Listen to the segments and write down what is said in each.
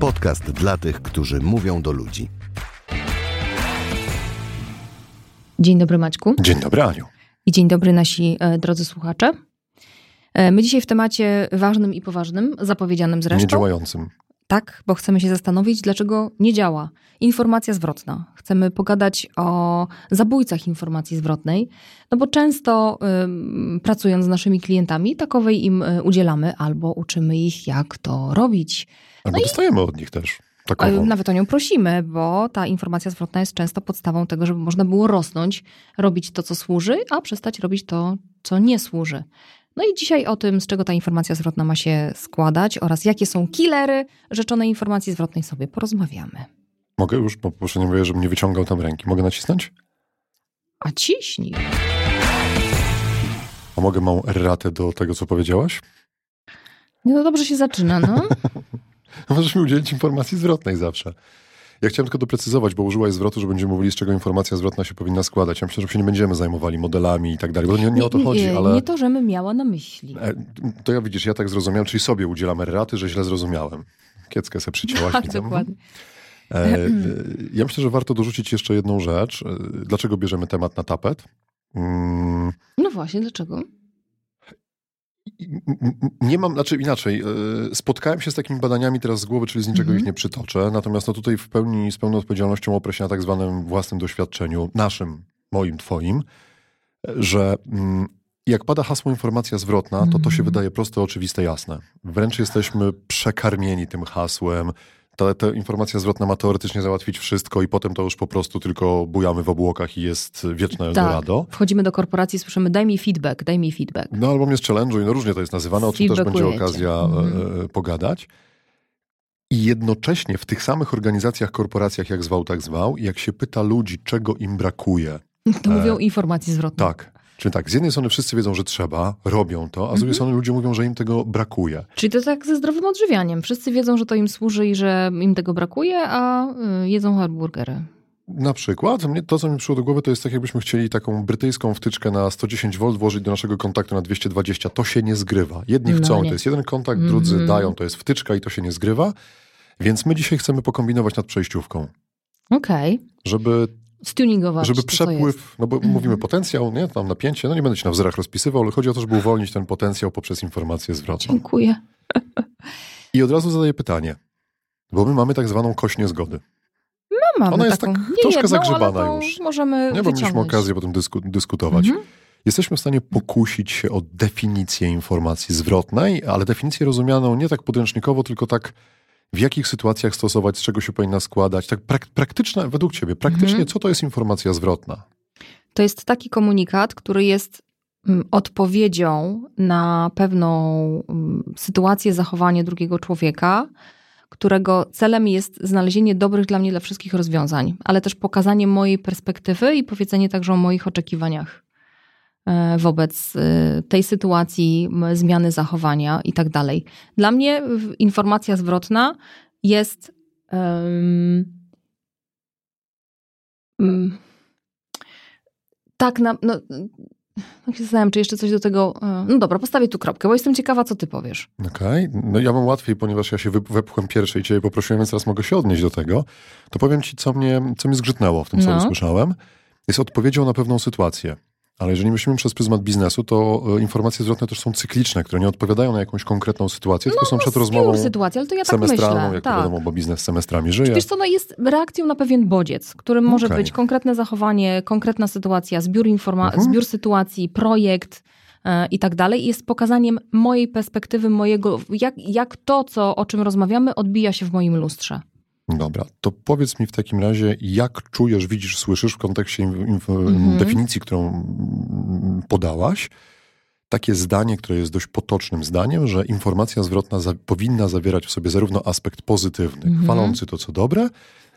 Podcast dla tych, którzy mówią do ludzi. Dzień dobry Maćku. Dzień dobry Aniu. I dzień dobry nasi e, drodzy słuchacze. E, my dzisiaj w temacie ważnym i poważnym, zapowiedzianym zresztą. Niedziałającym. Tak, bo chcemy się zastanowić, dlaczego nie działa informacja zwrotna. Chcemy pogadać o zabójcach informacji zwrotnej, no bo często ym, pracując z naszymi klientami, takowej im y, udzielamy albo uczymy ich, jak to robić. Albo No i- dostajemy od nich też. Takową. Nawet o nią prosimy, bo ta informacja zwrotna jest często podstawą tego, żeby można było rosnąć, robić to, co służy, a przestać robić to, co nie służy. No i dzisiaj o tym, z czego ta informacja zwrotna ma się składać oraz jakie są killery rzeczonej informacji zwrotnej sobie porozmawiamy. Mogę już, bo nie mówię, żebym nie wyciągał tam ręki. Mogę nacisnąć? A ciśnij. A mogę małą erratę do tego, co powiedziałaś? No dobrze się zaczyna, no. Możesz mi udzielić informacji zwrotnej zawsze. Ja chciałem tylko doprecyzować, bo użyłaś zwrotu, że będziemy mówili, z czego informacja zwrotna się powinna składać. Ja myślę, że się nie będziemy zajmowali modelami i tak dalej, bo nie, nie o to chodzi, ale... nie to, żebym miała na myśli. E, To ja widzisz, ja tak zrozumiałem, czyli sobie udzielam erraty, że źle zrozumiałem. Kieckę se przycięłaś. Tak, dokładnie. E, e, Ja myślę, że warto dorzucić jeszcze jedną rzecz. E, Dlaczego bierzemy temat na tapet? Mm, No właśnie, dlaczego? Nie mam, znaczy inaczej, e, spotkałem się z takimi badaniami teraz z głowy, czyli z niczego Mhm. ich nie przytoczę, natomiast no tutaj w pełni, z pełną odpowiedzialnością oprę się na tak zwanym własnym doświadczeniu, naszym, moim, twoim, że mm, jak pada hasło informacja zwrotna, to to się Mhm. wydaje proste, oczywiste, jasne. Wręcz jesteśmy przekarmieni tym hasłem. Ta, ta informacja zwrotna ma teoretycznie załatwić wszystko i potem to już po prostu tylko bujamy w obłokach i jest wieczne Tak. Eldorado. Wchodzimy do korporacji i słyszymy daj mi feedback, daj mi feedback. No albo jest challenge'u i no różnie to jest nazywane, o czym też będzie okazja e, pogadać. I jednocześnie w tych samych organizacjach, korporacjach, jak zwał, tak zwał, jak się pyta ludzi, czego im brakuje. To mówią informacji zwrotnej. Tak. Czyli tak, z jednej strony wszyscy wiedzą, że trzeba, robią to, a z Mhm. drugiej strony ludzie mówią, że im tego brakuje. Czyli to tak ze zdrowym odżywianiem. Wszyscy wiedzą, że to im służy i że im tego brakuje, a y, jedzą hamburgery. Na przykład, mnie, to co mi przyszło do głowy, to jest tak, jakbyśmy chcieli taką brytyjską wtyczkę na 110 V włożyć do naszego kontaktu na 220. To się nie zgrywa. Jedni No chcą, nie. to jest jeden kontakt, drudzy Mhm. dają, to jest wtyczka i to się nie zgrywa. Więc my dzisiaj chcemy pokombinować nad przejściówką. Okej. Żeby, Stuningować żeby to, przepływ, no bo mówimy potencjał, nie, tam napięcie, no nie będę się na wzorach rozpisywał, ale chodzi o to, żeby uwolnić ten potencjał poprzez informację zwrotną. Dziękuję. I od razu zadaję pytanie, bo my mamy tak zwaną kość niezgody. No, mamy Ona jest taką, tak troszkę jedną, zagrzebana już. Możemy Nie, bo mieliśmy okazję potem dysku, dyskutować. Mhm. Jesteśmy w stanie pokusić się o definicję informacji zwrotnej, ale definicję rozumianą nie tak podręcznikowo, tylko tak w jakich sytuacjach stosować, z czego się powinna składać. Tak prak praktyczne, według ciebie, praktycznie Mhm. co to jest informacja zwrotna? To jest taki komunikat, który jest mm, odpowiedzią na pewną mm, sytuację, zachowanie drugiego człowieka, którego celem jest znalezienie dobrych dla mnie, dla wszystkich rozwiązań, ale też pokazanie mojej perspektywy i powiedzenie także o moich oczekiwaniach wobec e, tej sytuacji, zmiany zachowania i tak dalej. Dla mnie informacja zwrotna jest. mm, tak, na, no, tak się zastanawiam, czy jeszcze coś do tego. e, No dobra, postawię tu kropkę, bo jestem ciekawa, co ty powiesz. Okej, no ja mam łatwiej, ponieważ ja się wepchłem pierwszy i ciebie poprosiłem, więc teraz mogę się odnieść do tego. To powiem ci, co mnie, co mnie zgrzytnęło w tym, co No. usłyszałem. Jest odpowiedzią na pewną sytuację. Ale jeżeli myślimy przez pryzmat biznesu, to e, informacje zwrotne też są cykliczne, które nie odpowiadają na jakąś konkretną sytuację, tylko są przed Zbiór rozmową sytuacji, ale to ja tak semestralną, myślę. jak tak. wiadomo, bo biznes semestrami żyje. Wiesz co, no jest reakcją na pewien bodziec, którym może Okej. być konkretne zachowanie, konkretna sytuacja, zbiór, informa- Mhm. zbiór sytuacji, projekt e, i tak dalej. Jest pokazaniem mojej perspektywy, mojego, jak, jak to, co, o czym rozmawiamy, odbija się w moim lustrze. Dobra, to powiedz mi w takim razie, jak czujesz, widzisz, słyszysz w kontekście Mhm. definicji, którą podałaś, takie zdanie, które jest dość potocznym zdaniem, że informacja zwrotna za, powinna zawierać w sobie zarówno aspekt pozytywny, Mhm. chwalący to, co dobre,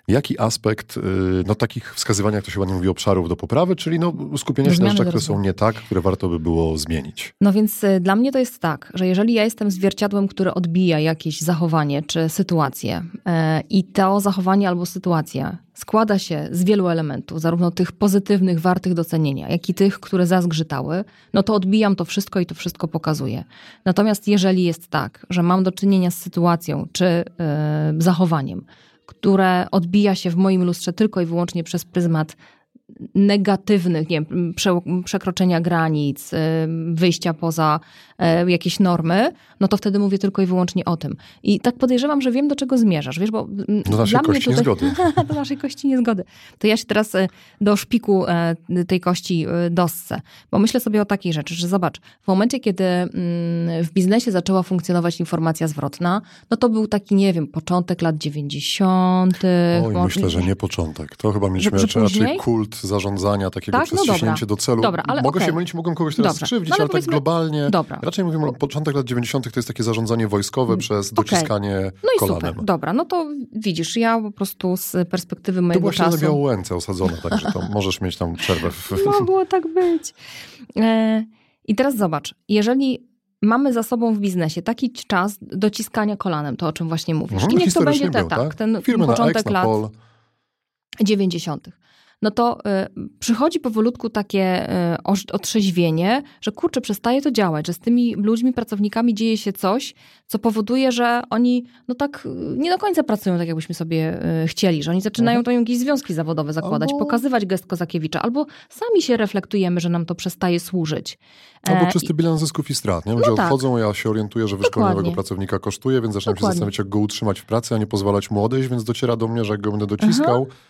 jaki aspekt y, no, takich wskazywania, jak to się ładnie mówi, obszarów do poprawy, czyli no, skupienia się na rzeczach, które są nie tak, które warto by było zmienić. No więc y, dla mnie to jest tak, że jeżeli ja jestem zwierciadłem, które odbija jakieś zachowanie czy sytuację e, i to zachowanie albo sytuacja składa się z wielu elementów, zarówno tych pozytywnych, wartych docenienia, jak i tych, które zazgrzytały, no to odbijam to wszystko i to wszystko pokazuję. Natomiast jeżeli jest tak, że mam do czynienia z sytuacją czy y, zachowaniem, które odbija się w moim lustrze tylko i wyłącznie przez pryzmat negatywnych, nie wiem, prze, przekroczenia granic, y, wyjścia poza e, jakieś normy, no to wtedy mówię tylko i wyłącznie o tym. I tak podejrzewam, że wiem, do czego zmierzasz, wiesz, bo do naszej kości tutaj, niezgody. do naszej kości niezgody. To ja się teraz e, do szpiku e, tej kości dossę, bo myślę sobie o takiej rzeczy, że zobacz, w momencie, kiedy mm, w biznesie zaczęła funkcjonować informacja zwrotna, no to był taki, nie wiem, początek lat 90. Oj, myślę, że nie początek. To chyba mieliśmy że, raczej kult zarządzania takiego tak? przez no do celu. Dobra, ale Mogę okay. się mylić, mogą kogoś teraz dobrze. skrzywdzić, no, ale, ale tak globalnie. Dobra. Raczej mówimy, o początek lat 90. to jest takie zarządzanie wojskowe mm, przez dociskanie okay. no i kolanem. Super. Dobra, no to widzisz, ja po prostu z perspektywy mojego czasu... To właśnie na Białołęce osadzone, także to możesz mieć tam przerwę. W... Mogło tak być. E, I teraz zobacz, jeżeli mamy za sobą w biznesie taki czas dociskania kolanem, to o czym właśnie mówisz. Mhm, I niech to będzie te, tak, tak, ten Firmy początek na lat 90 no to y, przychodzi powolutku takie y, otrzeźwienie, że kurczę, przestaje to działać, że z tymi ludźmi, pracownikami dzieje się coś, co powoduje, że oni no tak y, nie do końca pracują tak, jakbyśmy sobie chcieli, że oni zaczynają mhm. to jakieś związki zawodowe zakładać, albo... pokazywać gest Kozakiewicza, albo sami się reflektujemy, że nam to przestaje służyć. Albo e, czysty bilans zysków i strat. Nie? Ludzie no tak. odchodzą, ja się orientuję, że wyszkolenie nowego pracownika kosztuje, więc zaczynam Dokładnie. się zastanawiać, jak go utrzymać w pracy, a nie pozwalać mu odejść, więc dociera do mnie, że jak go będę dociskał, Aha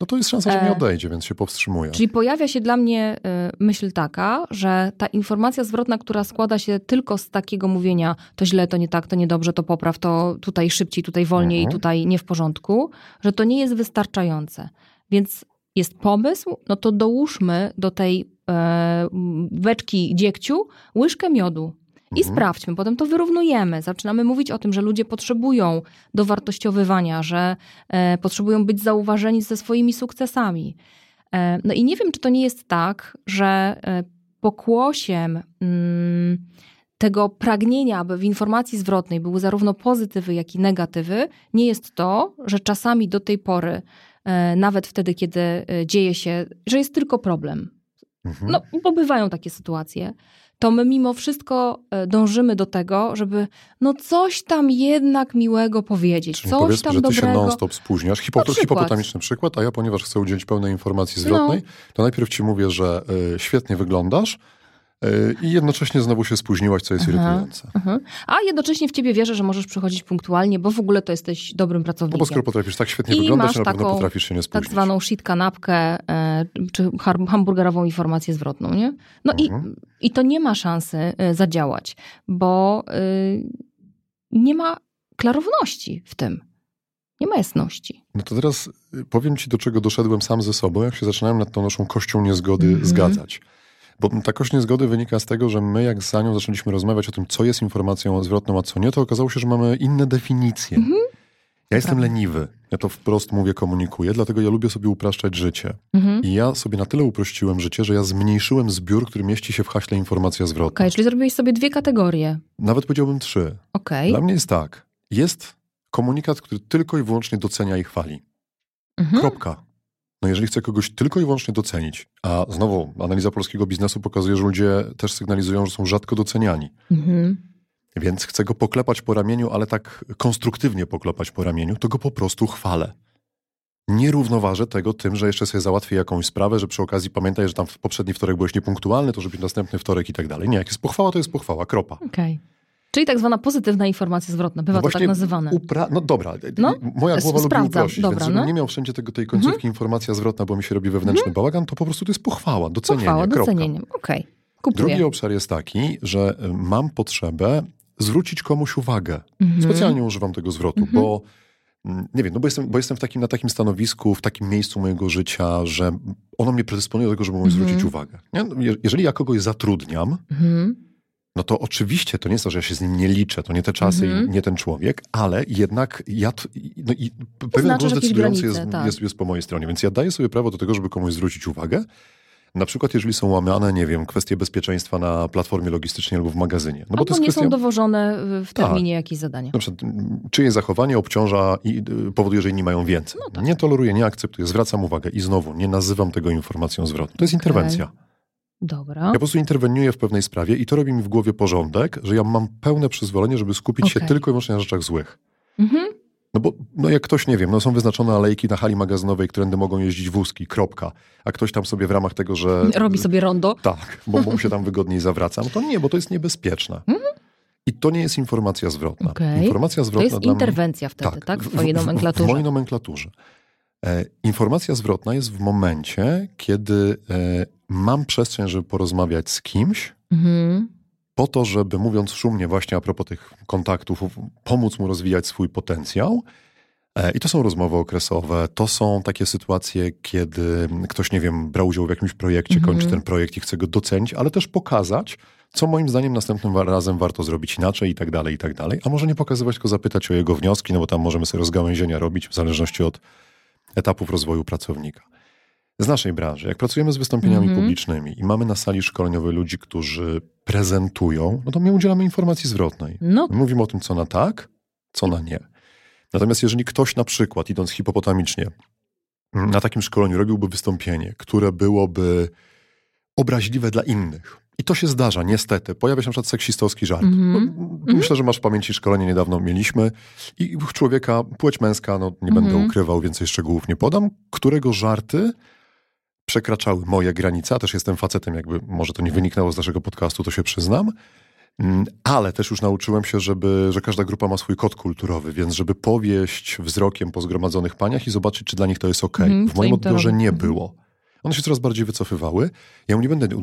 no to jest szansa, że nie e, odejdzie, więc się powstrzymuje. Czyli pojawia się dla mnie y, myśl taka, że ta informacja zwrotna, która składa się tylko z takiego mówienia, to źle, to nie tak, to niedobrze, to popraw, to tutaj szybciej, tutaj wolniej, mhm. tutaj nie w porządku, że to nie jest wystarczające. Więc jest pomysł, no to dołóżmy do tej e, beczki dziegciu łyżkę miodu i mhm. sprawdźmy, potem to wyrównujemy. Zaczynamy mówić o tym, że ludzie potrzebują dowartościowywania, że e, potrzebują być zauważeni ze swoimi sukcesami. E, no i nie wiem, czy to nie jest tak, że e, pokłosiem mm, tego pragnienia, aby w informacji zwrotnej były zarówno pozytywy, jak i negatywy, nie jest to, że czasami do tej pory, e, nawet wtedy, kiedy e, dzieje się, że jest tylko problem. Mhm. No, bo bywają takie sytuacje to my mimo wszystko e, dążymy do tego, żeby no coś tam jednak miłego powiedzieć, Czyli coś tam że dobrego. ty się non-stop spóźniasz. Hipo, to hipopotamiczny przykład, a ja ponieważ chcę udzielić pełnej informacji zwrotnej, no. to najpierw ci mówię, że y, świetnie wyglądasz, i jednocześnie znowu się spóźniłaś, co jest aha, irytujące. Aha. A jednocześnie w ciebie wierzę, że możesz przychodzić punktualnie, bo w ogóle to jesteś dobrym pracownikiem. No bo skoro potrafisz tak świetnie I wyglądać, na pewno potrafisz się nie spóźnić. tak zwaną shit kanapkę, e, czy hamburgerową informację zwrotną, nie? No mhm. i, i to nie ma szansy e, zadziałać, bo nie ma klarowności w tym. Nie ma jasności. No to teraz powiem ci, do czego doszedłem sam ze sobą, jak się zaczynałem nad tą naszą kością niezgody mm -hmm. zgadzać. Bo ta kość niezgody wynika z tego, że my jak z Anią zaczęliśmy rozmawiać o tym, co jest informacją zwrotną, a co nie, to okazało się, że mamy inne definicje. Mhm. Ja jestem leniwy. Ja to wprost mówię, komunikuję, dlatego ja lubię sobie upraszczać życie. Mhm. I ja sobie na tyle uprościłem życie, że ja zmniejszyłem zbiór, który mieści się w haśle informacja zwrotna. Okej, okay, czyli zrobiłeś sobie dwie kategorie. Nawet powiedziałbym trzy. Okay. Dla mnie jest tak. Jest komunikat, który tylko i wyłącznie docenia i chwali. Mhm. Kropka. No jeżeli chcę kogoś tylko i wyłącznie docenić, a znowu analiza polskiego biznesu pokazuje, że ludzie też sygnalizują, że są rzadko doceniani. Mhm. Więc chcę go poklepać po ramieniu, ale tak konstruktywnie poklepać po ramieniu, to go po prostu chwalę. Nie równoważę tego tym, że jeszcze sobie załatwię jakąś sprawę, że przy okazji pamiętaj, że tam w poprzedni wtorek byłeś niepunktualny, to żeby następny wtorek i tak dalej. Nie, jak jest pochwała, to jest pochwała, kropa. Okay. Czyli tak zwana pozytywna informacja zwrotna, bywa no to tak nazywane. Upra- no dobra, no, moja głowa lubi uprościć, dobra, więc no. nie miał wszędzie tego, tej końcówki mhm. informacja zwrotna, bo mi się robi wewnętrzny mhm. bałagan, to po prostu to jest pochwała, docenienie, Pochwała, docenieniem, okej. Okay. Drugi obszar jest taki, że y, mam potrzebę zwrócić komuś uwagę. Mhm. Specjalnie używam tego zwrotu, mhm. bo nie wiem, no bo jestem, bo jestem w takim, na takim stanowisku, w takim miejscu mojego życia, że ono mnie predysponuje do tego, żeby mu zwrócić uwagę. Nie? No, jeżeli ja kogoś zatrudniam, no to oczywiście to nie jest to, że ja się z nim nie liczę, to nie te czasy Mhm. i nie ten człowiek, ale jednak ja, no i pewien jakieś decydujący granice, jest, tak. jest, jest po mojej stronie, więc ja daję sobie prawo do tego, żeby komuś zwrócić uwagę. Na przykład, jeżeli są łamane, nie wiem, kwestie bezpieczeństwa na platformie logistycznej albo w magazynie. No bo to jest nie kwestia, są dowożone w- w Tak. terminie jakieś zadania. na przykład, m, czyje zachowanie obciąża i y, powoduje, że inni mają więcej. No tak. Nie toleruję, nie akceptuję, zwracam uwagę i znowu nie nazywam tego informacją zwrotną. To jest interwencja. Dobra. Ja po prostu interweniuję w pewnej sprawie i to robi mi w głowie porządek, że ja mam pełne przyzwolenie, żeby skupić się Okej. tylko i wyłącznie na rzeczach złych. Mhm. No bo no jak ktoś, nie wiem, no są wyznaczone alejki na hali magazynowej, którędy mogą jeździć wózki, kropka. A ktoś tam sobie w ramach tego, że... Robi sobie rondo. Tak, bo mu się tam wygodniej zawraca. No to nie, bo to jest niebezpieczne. I to nie jest informacja zwrotna. Mhm. Okej. Informacja To zwrotna jest dla mnie... interwencja wtedy, tak? W twojej W, nomenklaturze. w mojej nomenklaturze. E, informacja zwrotna jest w momencie, kiedy e, mam przestrzeń, żeby porozmawiać z kimś, Mhm. po to, żeby mówiąc szumnie właśnie a propos tych kontaktów, pomóc mu rozwijać swój potencjał. E, I to są rozmowy okresowe, to są takie sytuacje, kiedy ktoś, nie wiem, brał udział w jakimś projekcie, Mhm. kończy ten projekt i chce go docenić, ale też pokazać, co moim zdaniem następnym razem warto zrobić inaczej i tak dalej, i tak dalej. A może nie pokazywać, tylko zapytać o jego wnioski, no bo tam możemy sobie rozgałęzienia robić w zależności od etapów rozwoju pracownika. Z naszej branży, jak pracujemy z wystąpieniami Mhm. publicznymi i mamy na sali szkoleniowej ludzi, którzy prezentują, no to my udzielamy informacji zwrotnej. No, My mówimy o tym, co na tak, co na nie. Natomiast jeżeli ktoś na przykład, idąc hipopotamicznie, mm, na takim szkoleniu robiłby wystąpienie, które byłoby obraźliwe dla innych, i to się zdarza, niestety. Pojawia się na przykład seksistowski żart. Mhm. No, Myślę, że masz w pamięci szkolenie niedawno mieliśmy i człowieka, płeć męska, no nie będę Mhm. ukrywał, więcej szczegółów nie podam, którego żarty przekraczały moje granice, a też jestem facetem, jakby może to nie wyniknęło z naszego podcastu, to się przyznam. Mm, Ale też już nauczyłem się, żeby, że każda grupa ma swój kod kulturowy, więc żeby powieść wzrokiem po zgromadzonych paniach i zobaczyć, czy dla nich to jest ok. Mhm, w moim odbiorze nie Mhm. było. One się coraz bardziej wycofywały. Ja mu nie będę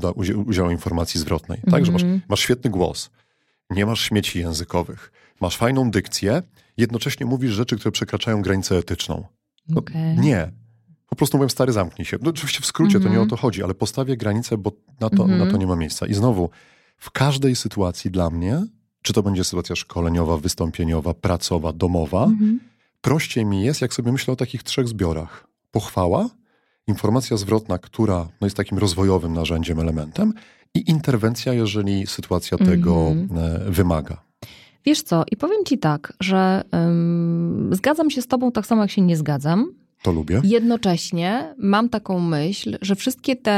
udzielał informacji zwrotnej. Tak, że masz, Mhm. masz świetny głos, nie masz śmieci językowych, masz fajną dykcję, jednocześnie mówisz rzeczy, które przekraczają granicę etyczną. No, okej. Nie. Po prostu mówię, stary, zamknij się. No, oczywiście w skrócie to nie o Mhm. to chodzi, ale postawię granicę, bo na to, Mhm. na to nie ma miejsca. I znowu, w każdej sytuacji dla mnie, czy to będzie sytuacja szkoleniowa, wystąpieniowa, pracowa, domowa, Mhm. prościej mi jest, jak sobie myślę o takich trzech zbiorach. Pochwała, informacja zwrotna, która no, jest takim rozwojowym narzędziem, elementem i interwencja, jeżeli sytuacja tego Mhm. e, wymaga. Wiesz co, i powiem ci tak, że ym, zgadzam się z tobą tak samo, jak się nie zgadzam. To lubię. Jednocześnie mam taką myśl, że wszystkie te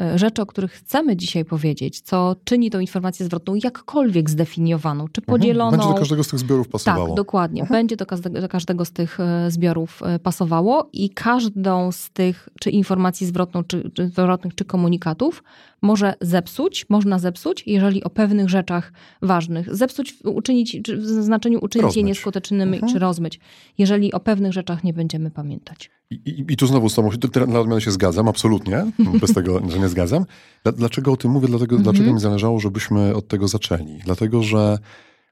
e, rzeczy, o których chcemy dzisiaj powiedzieć, co czyni tą informację zwrotną jakkolwiek zdefiniowaną, czy podzieloną. Mhm. Będzie do każdego z tych zbiorów pasowało. Tak, dokładnie. Mhm. Będzie do każdego, do każdego z tych e, zbiorów e, pasowało i każdą z tych, czy informacji zwrotną, czy, czy zwrotnych, czy komunikatów może zepsuć, można zepsuć, jeżeli o pewnych rzeczach ważnych. Zepsuć, uczynić, czy w znaczeniu uczynić je nieskutecznymi, Mhm. czy rozmyć, jeżeli o pewnych rzeczach nie będziemy pamiętać. I, i, I tu znowu z tobą dla odmiany się zgadzam, absolutnie, bez tego, że nie zgadzam. Dla- Dlaczego o tym mówię? Dlatego, Mhm. Dlaczego mi zależało, żebyśmy od tego zaczęli? Dlatego, że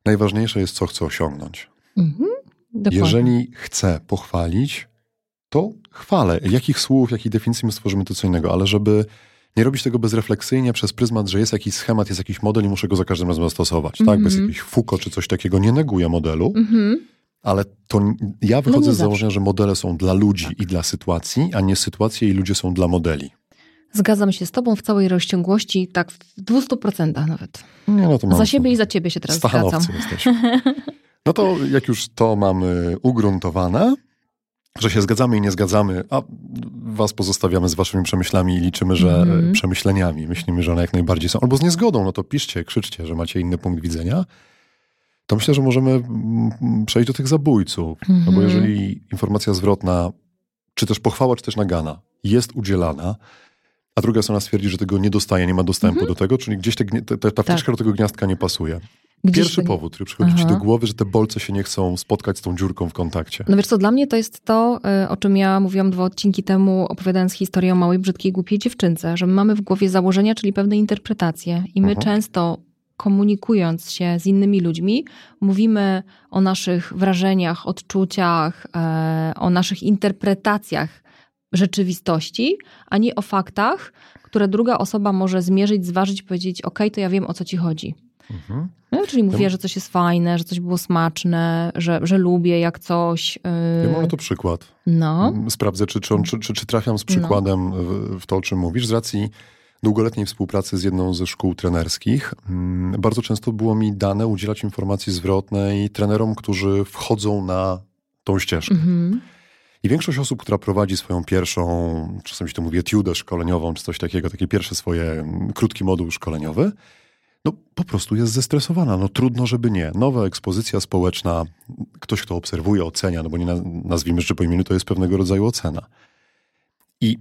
najważniejsze jest, co chcę osiągnąć. Mhm. Jeżeli chcę pochwalić, to chwalę. Jakich słów, jakiej definicji my stworzymy, to co innego, ale żeby nie robić tego bezrefleksyjnie przez pryzmat, że jest jakiś schemat, jest jakiś model i muszę go za każdym razem zastosować. Tak? Bez Mhm. jakiejś fuko czy coś takiego. Nie neguję modelu, Mhm. ale to ja wychodzę nie z założenia, że modele są dla ludzi i dla sytuacji, a nie sytuacje i ludzie są dla modeli. Zgadzam się z tobą w całej rozciągłości, tak w 200% nawet. Nie, no to mam Za siebie i za ciebie się teraz zgadzam. Jesteśmy. No to jak już to mamy ugruntowane, że się zgadzamy i nie zgadzamy, a was pozostawiamy z waszymi przemyślami i liczymy, że Mhm. przemyśleniami, myślimy, że one jak najbardziej są. Albo z niezgodą, no to piszcie, krzyczcie, że macie inny punkt widzenia. To myślę, że możemy mm, przejść do tych zabójców. No bo Mhm. jeżeli informacja zwrotna, czy też pochwała, czy też nagana jest udzielana, a druga strona stwierdzi, że tego nie dostaje, nie ma dostępu Mhm. do tego, czyli gdzieś te, te, ta wtyczka do tego gniazdka nie pasuje. Gdzieś Pierwszy to- powód, który przychodzi ci Aha. do głowy, że te bolce się nie chcą spotkać z tą dziurką w kontakcie. No wiesz co, dla mnie to jest to, y, o czym ja mówiłam dwa odcinki temu, opowiadając historię o małej, brzydkiej, głupiej dziewczynce, że my mamy w głowie założenia, czyli pewne interpretacje i my Mhm. często komunikując się z innymi ludźmi, mówimy o naszych wrażeniach, odczuciach, e, o naszych interpretacjach rzeczywistości, a nie o faktach, które druga osoba może zmierzyć, zważyć, powiedzieć, ok, to ja wiem o co ci chodzi. Mhm. No, czyli mówię, że coś jest fajne, że coś było smaczne, że, że lubię jak coś. Ja mam Yy, na to przykład. no. Sprawdzę, czy, czy, czy, czy, czy trafiam z przykładem w, w to, o czym mówisz. Z racji długoletniej współpracy z jedną ze szkół trenerskich, mm, bardzo często było mi dane udzielać informacji zwrotnej trenerom, którzy wchodzą na tą ścieżkę. Mhm. I większość osób, która prowadzi swoją pierwszą, czasem się to mówi, etiudę szkoleniową, czy coś takiego, takie pierwsze swoje mm, krótki moduł szkoleniowy, no po prostu jest zestresowana. No trudno, żeby nie. Nowa ekspozycja społeczna, ktoś, kto obserwuje, ocenia, no bo nie na- nazwijmy rzeczy po imieniu, to jest pewnego rodzaju ocena. I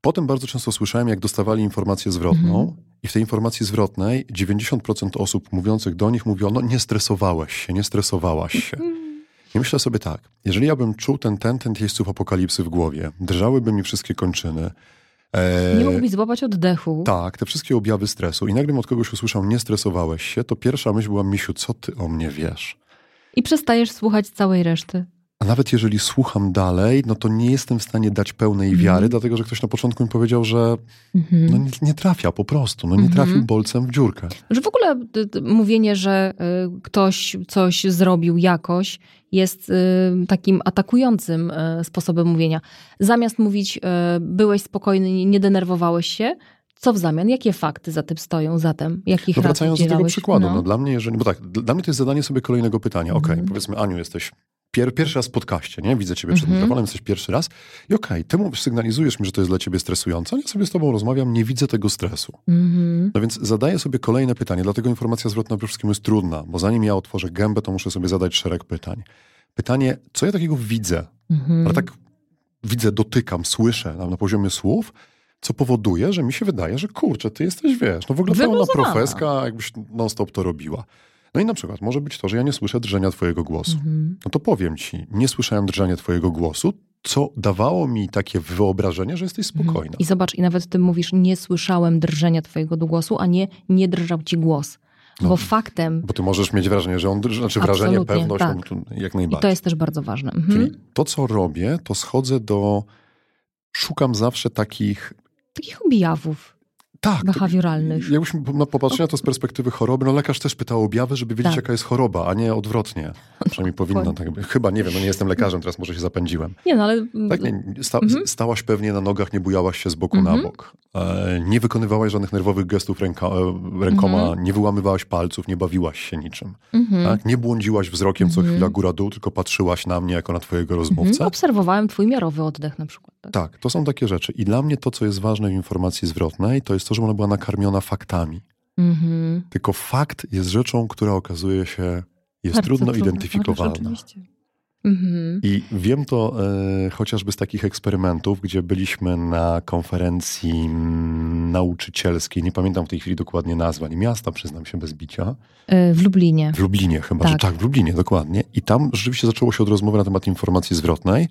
potem bardzo często słyszałem, jak dostawali informację zwrotną Mhm. i w tej informacji zwrotnej 90% osób mówiących do nich mówiono, nie stresowałeś się, nie stresowałaś się. I myślę sobie tak, jeżeli ja bym czuł ten ten, ten jeźdźców apokalipsy w głowie, drżałyby mi wszystkie kończyny. Nie mógłbyś złapać oddechu. tak, te wszystkie objawy stresu. I nagle od kogoś usłyszał, nie stresowałeś się, to pierwsza myśl była, Misiu, co ty o mnie wiesz? I przestajesz słuchać całej reszty. A nawet jeżeli słucham dalej, no to nie jestem w stanie dać pełnej Mhm. wiary, dlatego że ktoś na początku mi powiedział, że Mhm. no nie, nie trafia po prostu, no nie Mhm. trafił bolcem w dziurkę. Że w ogóle y, y, mówienie, że y, ktoś coś zrobił jakoś, jest takim atakującym sposobem mówienia. Zamiast mówić, byłeś spokojny, nie- denerwowałeś się, co w zamian? Jakie fakty za tym stoją zatem? Jakich No wracając do tego przykładu, no. No. dla mnie, jeżeli, bo tak, dla mnie to jest zadanie sobie kolejnego pytania. Okej, Mhm. powiedzmy, Aniu, jesteś pier, pierwszy raz w podcaście, nie? Widzę ciebie przed Mhm. mikrofonem, jesteś pierwszy raz i okej, ty mówisz, sygnalizujesz mi, że to jest dla ciebie stresujące, ja sobie z tobą rozmawiam, nie widzę tego stresu. Mhm. No więc zadaję sobie kolejne pytanie, dlatego informacja zwrotna przede wszystkim jest trudna, bo zanim ja otworzę gębę, to muszę sobie zadać szereg pytań. Pytanie, co ja takiego widzę, Mhm. ale tak widzę, dotykam, słyszę na, poziomie słów, co powoduje, że mi się wydaje, że kurczę, ty jesteś, wiesz, no w ogóle pełna profeska, jakbyś non-stop to robiła. No i na przykład może być to, że ja nie słyszę drżenia twojego głosu. Mhm. No to powiem ci, nie słyszałem drżenia twojego głosu, co dawało mi takie wyobrażenie, że jesteś spokojna. Mhm. I zobacz, i nawet ty mówisz, nie słyszałem drżenia twojego głosu, a nie, nie drżał ci głos. No. Bo faktem, Bo ty możesz mieć wrażenie, że on drży, znaczy wrażenie, pewność, tak. to jak i najbardziej. to jest też bardzo ważne. Mhm. Czyli to, co robię, to schodzę do. Szukam zawsze takich. Takich objawów Tak. behawioralnych. Jakbyśmy no, popatrzyli na to z perspektywy choroby, no lekarz też pyta o objawy, żeby wiedzieć, Tak. jaka jest choroba, a nie odwrotnie. Przynajmniej powinno tak być. Chyba, nie wiem, no nie jestem lekarzem, teraz może się zapędziłem. Nie no, ale Tak, nie, sta, Mhm. stałaś pewnie na nogach, nie bujałaś się z boku Mhm. na bok. E, nie wykonywałaś żadnych nerwowych gestów ręka, e, rękoma, Mhm. nie wyłamywałaś palców, nie bawiłaś się niczym. mhm. Tak? Nie błądziłaś wzrokiem co Mhm. chwila góra-dół, tylko patrzyłaś na mnie jako na twojego Mhm. rozmówcę. Obserwowałem twój miarowy oddech na przykład. Tak? Tak, to są takie rzeczy. I dla mnie to, co jest ważne w informacji zwrotnej, to jest to, że ona była nakarmiona faktami. Mhm. Tylko fakt jest rzeczą, która okazuje się jest Bardzo trudno identyfikowalna. Mhm. I wiem to e, chociażby z takich eksperymentów, gdzie byliśmy na konferencji mm, nauczycielskiej. Nie pamiętam w tej chwili dokładnie nazwy, ani miasta, przyznam się bez bicia. Y, W Lublinie. W Lublinie chyba, Tak. że tak, w Lublinie, dokładnie. I tam rzeczywiście zaczęło się od rozmowy na temat informacji zwrotnej.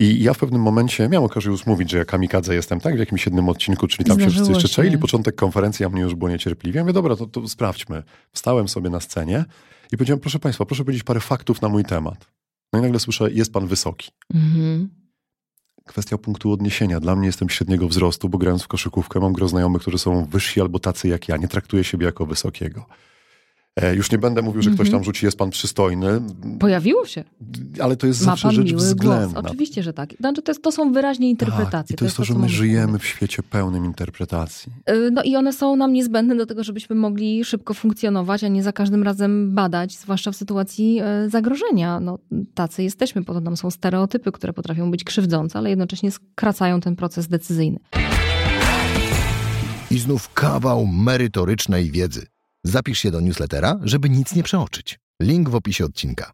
I ja w pewnym momencie miałem okazję już mówić, że ja kamikadze jestem, tak? W jakimś jednym odcinku, czyli tam się Zdarzyło wszyscy jeszcze się. czaili. Początek konferencji, a mnie już było niecierpliwie. Ja mówię, dobra, to, to sprawdźmy. Wstałem sobie na scenie i powiedziałem, proszę Państwa, proszę powiedzieć parę faktów na mój temat. No i nagle słyszę, jest Pan wysoki. Mhm. Kwestia punktu odniesienia. Dla mnie jestem średniego wzrostu, bo grając w koszykówkę mam gro znajomych, którzy są wyżsi albo tacy jak ja. Nie traktuję siebie jako wysokiego. E, już nie będę mówił, że ktoś Mhm. tam rzuci, jest pan przystojny, Pojawiło się. ale to jest Ma zawsze pan rzecz miły względna. głos. Oczywiście, że tak. Znaczy, to, jest, to są wyraźnie interpretacje. Tak, I to jest to, że co my żyjemy w świecie pełnym interpretacji. Y, No i one są nam niezbędne do tego, żebyśmy mogli szybko funkcjonować, a nie za każdym razem badać, zwłaszcza w sytuacji e, zagrożenia. No, tacy jesteśmy, po to nam są stereotypy, które potrafią być krzywdzące, ale jednocześnie skracają ten proces decyzyjny. I znów kawał merytorycznej wiedzy. Zapisz się do newslettera, żeby nic nie przeoczyć. Link w opisie odcinka.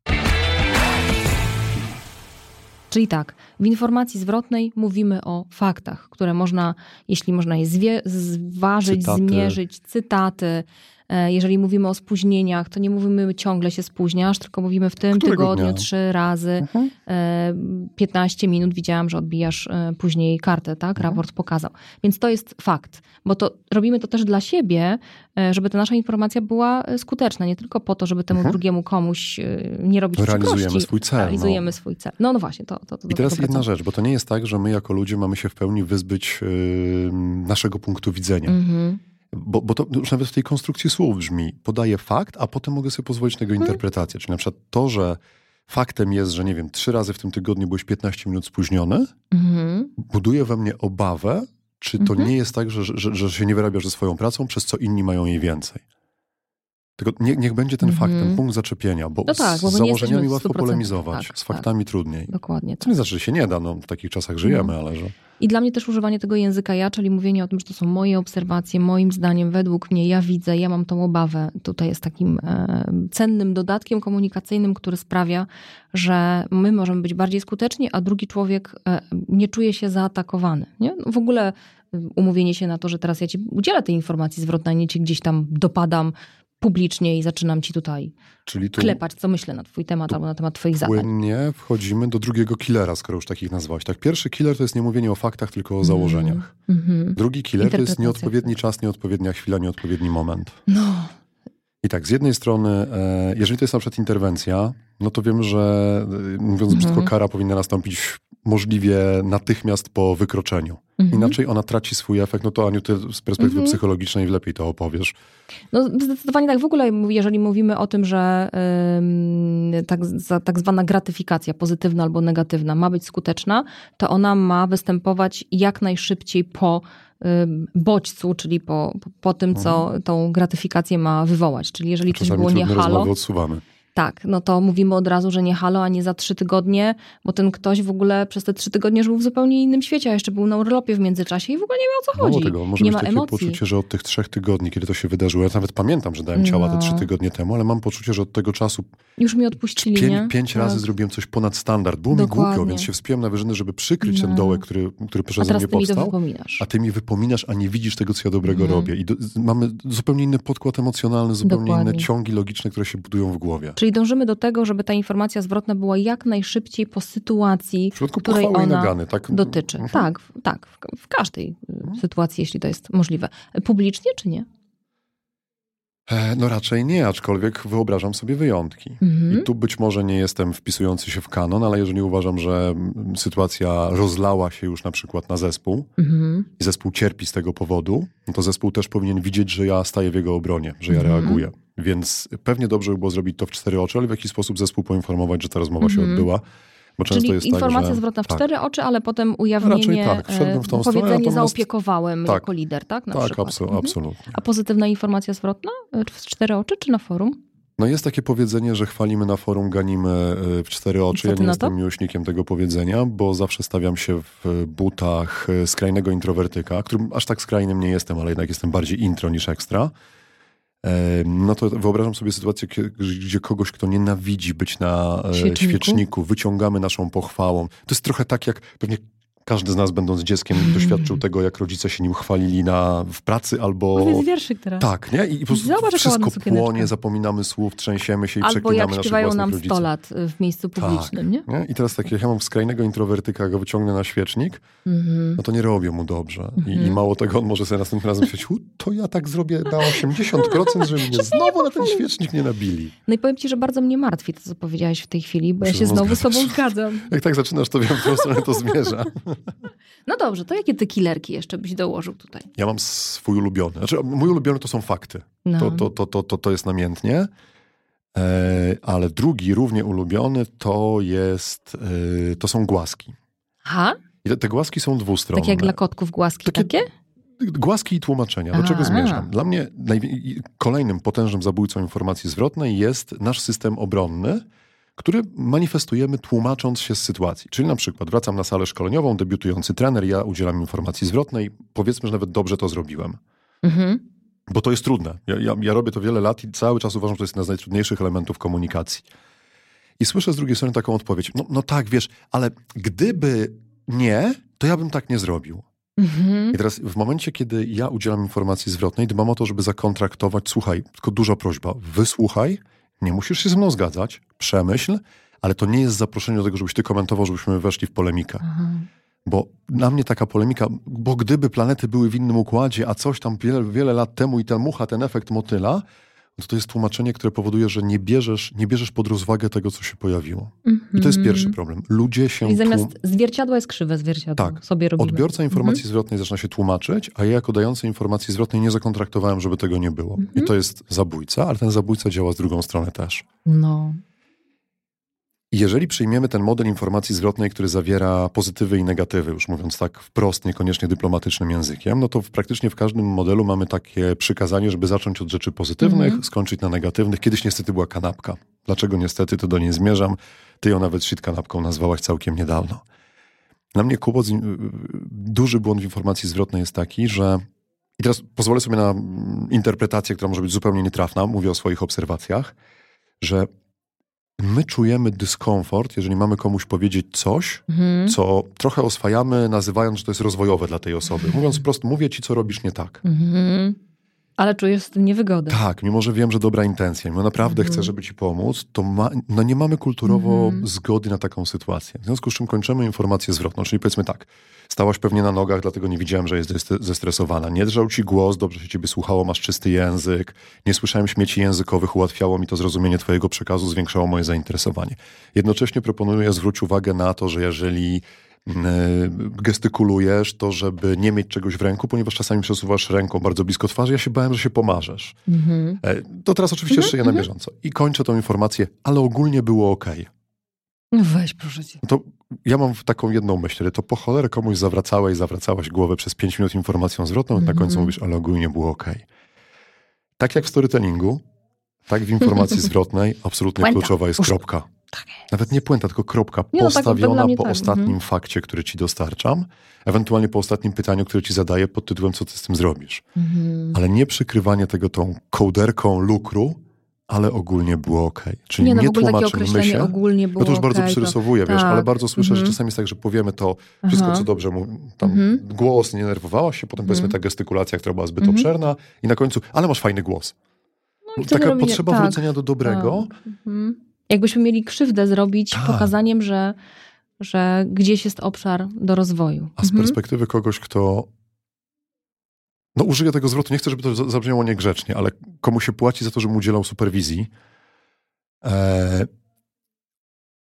Czyli tak, w informacji zwrotnej mówimy o faktach, które można, jeśli można je zwie, zważyć, Cytaty. zmierzyć, cytaty. E, Jeżeli mówimy o spóźnieniach, to nie mówimy ciągle się spóźniasz, tylko mówimy w tym Którego tygodniu dnia? trzy razy. Mhm. E, 15 minut widziałam, że odbijasz e, później kartę, tak? Mhm. Raport pokazał. Więc to jest fakt, bo to robimy to też dla siebie, e, żeby ta nasza informacja była e, skuteczna, nie tylko po to, żeby temu Mhm. drugiemu komuś e, nie robić Realizujemy przykrości. swój cel, Realizujemy no. swój cel. No, no właśnie, to, to, to I teraz jedna rzecz, bo to nie jest tak, że my jako ludzie mamy się w pełni wyzbyć yy, naszego punktu widzenia. Mhm. Bo, bo to już nawet w tej konstrukcji słów brzmi, podaję fakt, a potem mogę sobie pozwolić na jego Mhm. interpretację. Czyli na przykład to, że faktem jest, że nie wiem, trzy razy w tym tygodniu byłeś 15 minut spóźniony, Mhm. buduje we mnie obawę, czy to Mhm. nie jest tak, że, że, że się nie wyrabiasz ze swoją pracą, przez co inni mają jej więcej. Tylko nie, niech będzie ten fakt, Mhm. ten punkt zaczepienia, bo, No tak, z założeniami łatwo 100%, polemizować, tak, z tak. faktami trudniej. Dokładnie. Co nie znaczy, że się nie da, no w takich czasach żyjemy, No. ale że... I dla mnie też używanie tego języka ja, czyli mówienie o tym, że to są moje obserwacje, moim zdaniem, według mnie, ja widzę, ja mam tą obawę, tutaj jest takim e, cennym dodatkiem komunikacyjnym, który sprawia, że my możemy być bardziej skuteczni, a drugi człowiek e, nie czuje się zaatakowany. Nie? No w ogóle e, umówienie się na to, że teraz ja ci udzielę tej informacji zwrotnej, nie ci gdzieś tam dopadam publicznie i zaczynam ci tutaj Czyli tu klepać, co myślę na twój temat albo na temat twoich zadań. płynnie wchodzimy do drugiego killera, skoro już takich nazwałeś. Tak, pierwszy killer to jest nie mówienie o faktach, tylko o założeniach. Mhm. Drugi killer to jest nieodpowiedni czas, nieodpowiednia chwila, nieodpowiedni moment. No, I tak, z jednej strony, e, jeżeli to jest na przykład interwencja, no to wiem, że e, mówiąc Mhm. brzydko, kara powinna nastąpić możliwie natychmiast po wykroczeniu. Mhm. Inaczej ona traci swój efekt, no to Aniu, ty z perspektywy Mhm. psychologicznej lepiej to opowiesz. No zdecydowanie tak. W ogóle jeżeli mówimy o tym, że ym, tak, za, tak zwana gratyfikacja pozytywna albo negatywna ma być skuteczna, to ona ma występować jak najszybciej po bodźcu, czyli po, po, tym, co tą gratyfikację ma wywołać. Czyli jeżeli coś Czasami było nie halo, odsuwamy. Tak, no to mówimy od razu, że nie halo, a nie za trzy tygodnie, bo ten ktoś w ogóle przez te trzy tygodnie żył w zupełnie innym świecie, a jeszcze był na urlopie w międzyczasie i w ogóle nie miał o co chodzi. tego, może nie ma takie emocji. poczucie, że od tych trzech tygodni, kiedy to się wydarzyło, ja nawet pamiętam, że dałem ciała te No. trzy tygodnie temu, ale mam poczucie, że od tego czasu Już mi odpuścili, pięć, nie? pięć Tak. razy zrobiłem coś ponad standard. Było mi Dokładnie. głupio, więc się wspiąłem na wyżyny, żeby przykryć ten No. dołek, który, który teraz mnie mi powstał. A ty mi wypominasz, a nie widzisz tego, co ja dobrego Mhm. robię. I do, mamy zupełnie inny podkład emocjonalny, zupełnie inne Dokładnie. ciągi logiczne, które się budują w głowie. Czyli dążymy do tego, żeby ta informacja zwrotna była jak najszybciej po sytuacji, W przypadku której ona nagany, tak? dotyczy. Mhm. Tak, tak, w, w każdej y, sytuacji, jeśli to jest możliwe. Publicznie czy nie? E, No raczej nie, aczkolwiek wyobrażam sobie wyjątki. Mhm. I tu być może nie jestem wpisujący się w kanon, ale jeżeli uważam, że mm, sytuacja rozlała się już na przykład na zespół Mhm. i zespół cierpi z tego powodu, no to zespół też powinien widzieć, że ja staję w jego obronie, że ja Mhm. reaguję. Więc pewnie dobrze by było zrobić to w cztery oczy, ale w jakiś sposób zespół poinformować, że ta rozmowa się Mhm. odbyła. Bo często Czyli jest informacja tak, że... zwrotna w tak, cztery oczy, ale potem ujawnienie, Raczej tak, wszedłem w tą e, stronę, powiedzenie natomiast- zaopiekowałem Tak. jako lider, tak? Na Tak, przykład. Mhm. absolutnie. A pozytywna informacja zwrotna e, w cztery oczy czy na forum? No jest takie powiedzenie, że chwalimy na forum, ganimy y, w cztery oczy. Ja nie jestem miłośnikiem tego powiedzenia, bo zawsze stawiam się w butach skrajnego introwertyka, którym aż tak skrajnym nie jestem, ale jednak jestem bardziej intro niż ekstra. No to wyobrażam sobie sytuację, gdzie kogoś, kto nienawidzi być na e, Świeczniku. świeczniku, wyciągamy naszą pochwałą. To jest trochę tak, jak pewnie każdy z nas, będąc dzieckiem, Mm. doświadczył tego, jak rodzice się nim chwalili na, w pracy albo... Powiedz wierszyk teraz. Tak, nie? I po prostu Zobacz, wszystko płonie, zapominamy słów, trzęsiemy się i Albo przeklinamy jak śpiewają nam rodziców. 100 lat y, w miejscu publicznym, nie? Nie? I teraz tak, jak ja mam skrajnego introwertyka, go wyciągnę na świecznik, Mhm. no to nie robię mu dobrze. I, Mhm. I mało tego, on może sobie następnym razem "U, to ja tak zrobię na 80%, żeby mnie znowu na ten świecznik nie nabili. No i powiem ci, że bardzo mnie martwi to, co powiedziałeś w tej chwili, bo ja Się znowu z tobą zgadzam. Jak tak zaczynasz, to wiem, w którą stronę to zmierza. No dobrze, to jakie ty killerki jeszcze byś dołożył tutaj? Ja mam swój ulubiony. Znaczy, mój ulubiony to są fakty. No. To, to, to, to, to, to jest namiętnie. E, ale drugi, równie ulubiony, to jest, e, to są głaski. Aha, I te, te głaski są dwustronne. tak jak dla kotków głaski Takie- takie? Głaski i tłumaczenia. Do czego A. zmierzam? Dla mnie kolejnym potężnym zabójcą informacji zwrotnej jest nasz system obronny, który manifestujemy tłumacząc się z sytuacji. Czyli na przykład wracam na salę szkoleniową, debiutujący trener, ja udzielam informacji zwrotnej, powiedzmy, że nawet dobrze to zrobiłem. Mhm. Bo to jest trudne. Ja, ja, ja robię to wiele lat i cały czas uważam, że to jest jeden z najtrudniejszych elementów komunikacji. I słyszę z drugiej strony taką odpowiedź. No, no tak, wiesz, ale gdyby nie, to ja bym tak nie zrobił. Mhm. I teraz w momencie, kiedy ja udzielam informacji zwrotnej, dbam o to, żeby zakontraktować, słuchaj, tylko duża prośba, wysłuchaj, nie musisz się ze mną zgadzać, przemyśl, ale to nie jest zaproszenie do tego, żebyś ty komentował, żebyśmy weszli w polemikę. Aha. Bo na mnie taka polemika, bo gdyby planety były w innym układzie, a coś tam wiele, wiele lat temu i ta mucha, ten efekt motyla, to to jest tłumaczenie, które powoduje, że nie bierzesz, nie bierzesz pod rozwagę tego, co się pojawiło. I to jest pierwszy problem. Ludzie się... I zamiast tłum... zwierciadła jest krzywe zwierciadło. Tak. Sobie robimy. Odbiorca informacji mhm. zwrotnej zaczyna się tłumaczyć, a ja jako dający informacji zwrotnej nie zakontraktowałem, żeby tego nie było. Mhm. I to jest zabójca, ale ten zabójca działa z drugą stronę też. No. Jeżeli przyjmiemy ten model informacji zwrotnej, który zawiera pozytywy i negatywy, już mówiąc tak wprost, niekoniecznie dyplomatycznym językiem, no to w, praktycznie w każdym modelu mamy takie przykazanie, żeby zacząć od rzeczy pozytywnych, mm -hmm. skończyć na negatywnych. Kiedyś niestety była kanapka. Dlaczego niestety, to do niej zmierzam. Ty ją nawet shit kanapką nazwałaś całkiem niedawno. Dla mnie kłopot, duży błąd w informacji zwrotnej jest taki, że i teraz pozwolę sobie na interpretację, która może być zupełnie nietrafna, mówię o swoich obserwacjach, że my czujemy dyskomfort, jeżeli mamy komuś powiedzieć coś, mhm. co trochę oswajamy, nazywając, że to jest rozwojowe dla tej osoby. Mówiąc wprost, mówię ci, co robisz nie tak. Mhm. Ale czujesz z tym niewygodę. Tak, mimo że wiem, że dobra intencja, mimo naprawdę chcę, żeby ci pomóc, to ma, no nie mamy kulturowo zgody na taką sytuację. W związku z czym kończymy informację zwrotną, czyli powiedzmy tak, stałaś pewnie na nogach, dlatego nie widziałem, że jest zestresowana. Nie drżał ci głos, dobrze się ciebie słuchało, masz czysty język, nie słyszałem śmieci językowych, ułatwiało mi to zrozumienie twojego przekazu, zwiększało moje zainteresowanie. Jednocześnie proponuję zwrócić uwagę na to, że jeżeli gestykulujesz, to żeby nie mieć czegoś w ręku, ponieważ czasami przesuwasz ręką bardzo blisko twarzy. Ja się bałem, że się pomarzesz. Mm-hmm. To teraz oczywiście mm-hmm. szyję na mhm. bieżąco. I kończę tą informację, ale ogólnie było ok. No weź, proszę cię. To ja mam taką jedną myśl, to po cholerę komuś zawracałeś, zawracałaś głowę przez 5 minut informacją zwrotną, mm -hmm. na końcu mhm. mówisz, ale ogólnie było ok. Tak jak w storytellingu, tak w informacji zwrotnej absolutnie kluczowa jest kropka. Tak. Nawet nie puenta, tylko kropka nie, no, tak, postawiona tak, po tak. ostatnim -hmm. fakcie, który ci dostarczam, ewentualnie po ostatnim pytaniu, które ci zadaję pod tytułem, co ty z tym zrobisz. -hmm. Ale nie przykrywanie tego tą kołderką lukru, ale ogólnie było ok. Czyli nie, no, nie tłumaczymy się. Ogólnie było ja to już bardzo przyrysowuję, to, wiesz, tak. ale bardzo słyszę, mm -hmm. że mhm. czasami jest tak, że powiemy to wszystko, Aha. co dobrze mu, tam mm -hmm. głos, nie nerwowałaś się, potem mm -hmm. powiedzmy ta gestykulacja, która była zbyt mm obszerna i na końcu, ale masz fajny głos. No Taka potrzeba tak. wrócenia do dobrego. Tak. Jakbyśmy mieli krzywdę zrobić tak. pokazaniem, że, że gdzieś jest obszar do rozwoju. A z mhm. perspektywy kogoś, kto no użyję tego zwrotu, nie chcę, żeby to zabrzmiało niegrzecznie, ale komu się płaci za to, że mu udzielał superwizji, e,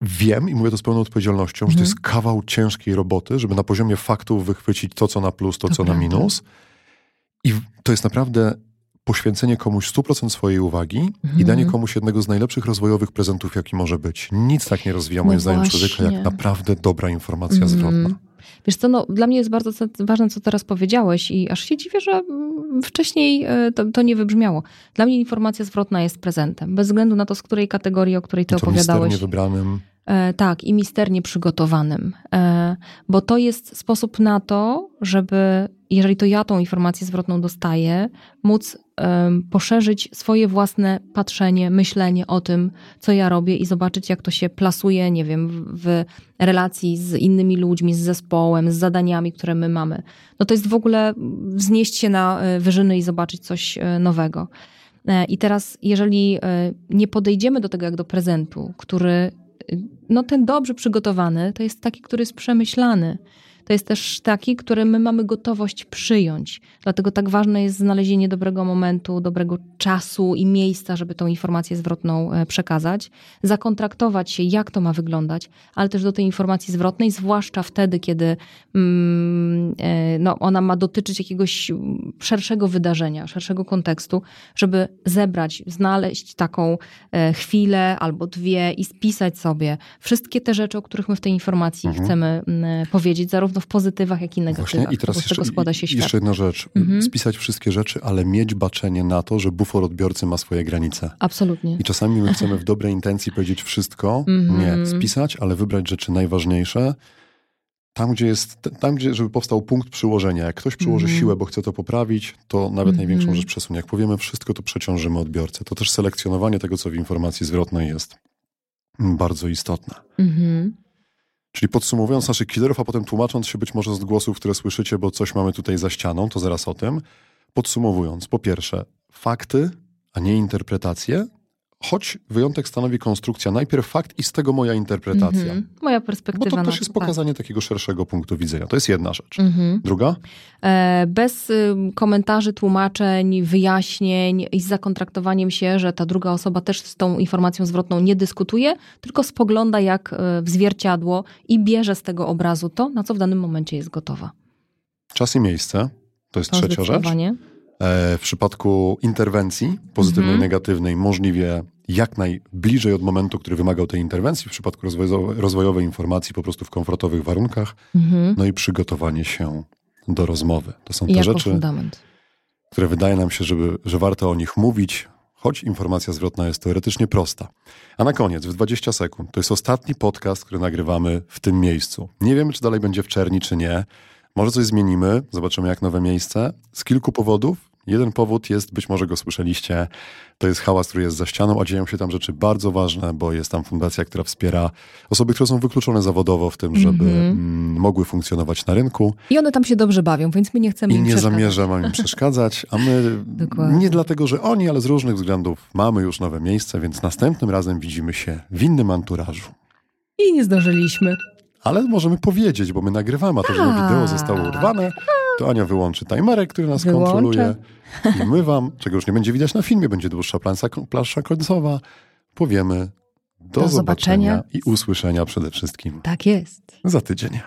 wiem i mówię to z pełną odpowiedzialnością, mhm. że to jest mhm. kawał ciężkiej roboty, żeby na poziomie faktów wychwycić to, co na plus, to, to co prawda. na minus. I to jest naprawdę poświęcenie komuś 100% swojej uwagi mhm. i danie komuś jednego z najlepszych rozwojowych prezentów, jaki może być. Nic tak nie rozwija, moim no zdaniem, człowieka, jak naprawdę dobra informacja mhm. zwrotna. Wiesz co, no, dla mnie jest bardzo ważne, co teraz powiedziałeś i aż się dziwię, że mm, wcześniej e, to, to nie wybrzmiało. Dla mnie informacja zwrotna jest prezentem, bez względu na to, z której kategorii, o której ty I to opowiadałeś. wybranym. E, tak, i misternie przygotowanym, e, bo to jest sposób na to, żeby, jeżeli to ja tą informację zwrotną dostaję, móc poszerzyć swoje własne patrzenie, myślenie o tym, co ja robię i zobaczyć, jak to się plasuje, nie wiem, w relacji z innymi ludźmi, z zespołem, z zadaniami, które my mamy. No to jest w ogóle wznieść się na wyżyny i zobaczyć coś nowego. I teraz, jeżeli nie podejdziemy do tego jak do prezentu, który no ten dobrze przygotowany to jest taki, który jest przemyślany to jest też taki, który my mamy gotowość przyjąć. Dlatego tak ważne jest znalezienie dobrego momentu, dobrego czasu i miejsca, żeby tą informację zwrotną e, przekazać, zakontraktować się, jak to ma wyglądać, ale też do tej informacji zwrotnej, zwłaszcza wtedy, kiedy mm, e, no, ona ma dotyczyć jakiegoś szerszego wydarzenia, szerszego kontekstu, żeby zebrać, znaleźć taką e, chwilę albo dwie i spisać sobie wszystkie te rzeczy, o których my w tej informacji mhm. chcemy powiedzieć, zarówno zarówno w pozytywach, jak i negatywach. Właśnie i teraz jeszcze, składa się świat. jeszcze jedna rzecz. Mhm. Spisać wszystkie rzeczy, ale mieć baczenie na to, że bufor odbiorcy ma swoje granice. Absolutnie. I czasami my chcemy w dobrej intencji powiedzieć wszystko. Mhm. Nie, spisać, ale wybrać rzeczy najważniejsze. Tam, gdzie jest, tam, gdzie, żeby powstał punkt przyłożenia. Jak ktoś przyłoży mm. siłę, bo chce to poprawić, to nawet mm. największą rzecz przesunie. Jak powiemy wszystko, to przeciążymy odbiorcę. To też selekcjonowanie tego, co w informacji zwrotnej jest bardzo istotne. Mm. Czyli podsumowując naszych killerów, a potem tłumacząc się być może z głosów, które słyszycie, bo coś mamy tutaj za ścianą, to zaraz o tym. Podsumowując, po pierwsze, fakty, a nie interpretacje. Choć wyjątek stanowi konstrukcja, najpierw fakt i z tego moja interpretacja. Mhm. Moja Bo perspektywa. to na też jest pokazanie takiego szerszego punktu widzenia. To jest jedna rzecz. Mhm. Druga? E, Bez y, komentarzy, tłumaczeń, wyjaśnień i z zakontraktowaniem się, że ta druga osoba też z tą informacją zwrotną nie dyskutuje, tylko spogląda jak e, w zwierciadło i bierze z tego obrazu to, na co w danym momencie jest gotowa. Czas i miejsce. To jest To trzecia rzecz. E, w przypadku interwencji pozytywnej, Mhm. negatywnej, możliwie jak najbliżej od momentu, który wymagał tej interwencji, w przypadku rozwojowej, rozwojowej informacji po prostu w komfortowych warunkach, Mhm. no i przygotowanie się do rozmowy. To są te jako rzeczy, fundament. które wydaje nam się, żeby, że warto o nich mówić, choć informacja zwrotna jest teoretycznie prosta. A na koniec, w 20 sekund, to jest ostatni podcast, który nagrywamy w tym miejscu. Nie wiemy, czy dalej będzie w czerni, czy nie. Może coś zmienimy, zobaczymy jak nowe miejsce. Z kilku powodów. Jeden powód jest, być może go słyszeliście, to jest hałas, który jest za ścianą, a dzieją się tam rzeczy bardzo ważne, bo jest tam fundacja, która wspiera osoby, które są wykluczone zawodowo w tym, żeby Mhm. mm, mogły funkcjonować na rynku. I one tam się dobrze bawią, więc my nie chcemy I im nie przeszkadzać. zamierzam im przeszkadzać, a my nie dlatego, że oni, ale z różnych względów mamy już nowe miejsce, więc następnym razem widzimy się w innym anturażu. I nie zdążyliśmy. Ale możemy powiedzieć, bo my nagrywamy, a to, że Tak. wideo zostało urwane, to Ania wyłączy timerek, który nas Wyłączę. kontroluje i my wam, czego już nie będzie widać na filmie, będzie dłuższa plansza, plansza końcowa, powiemy do, Do zobaczenia zobaczenia. i usłyszenia przede wszystkim Tak jest. za tydzień.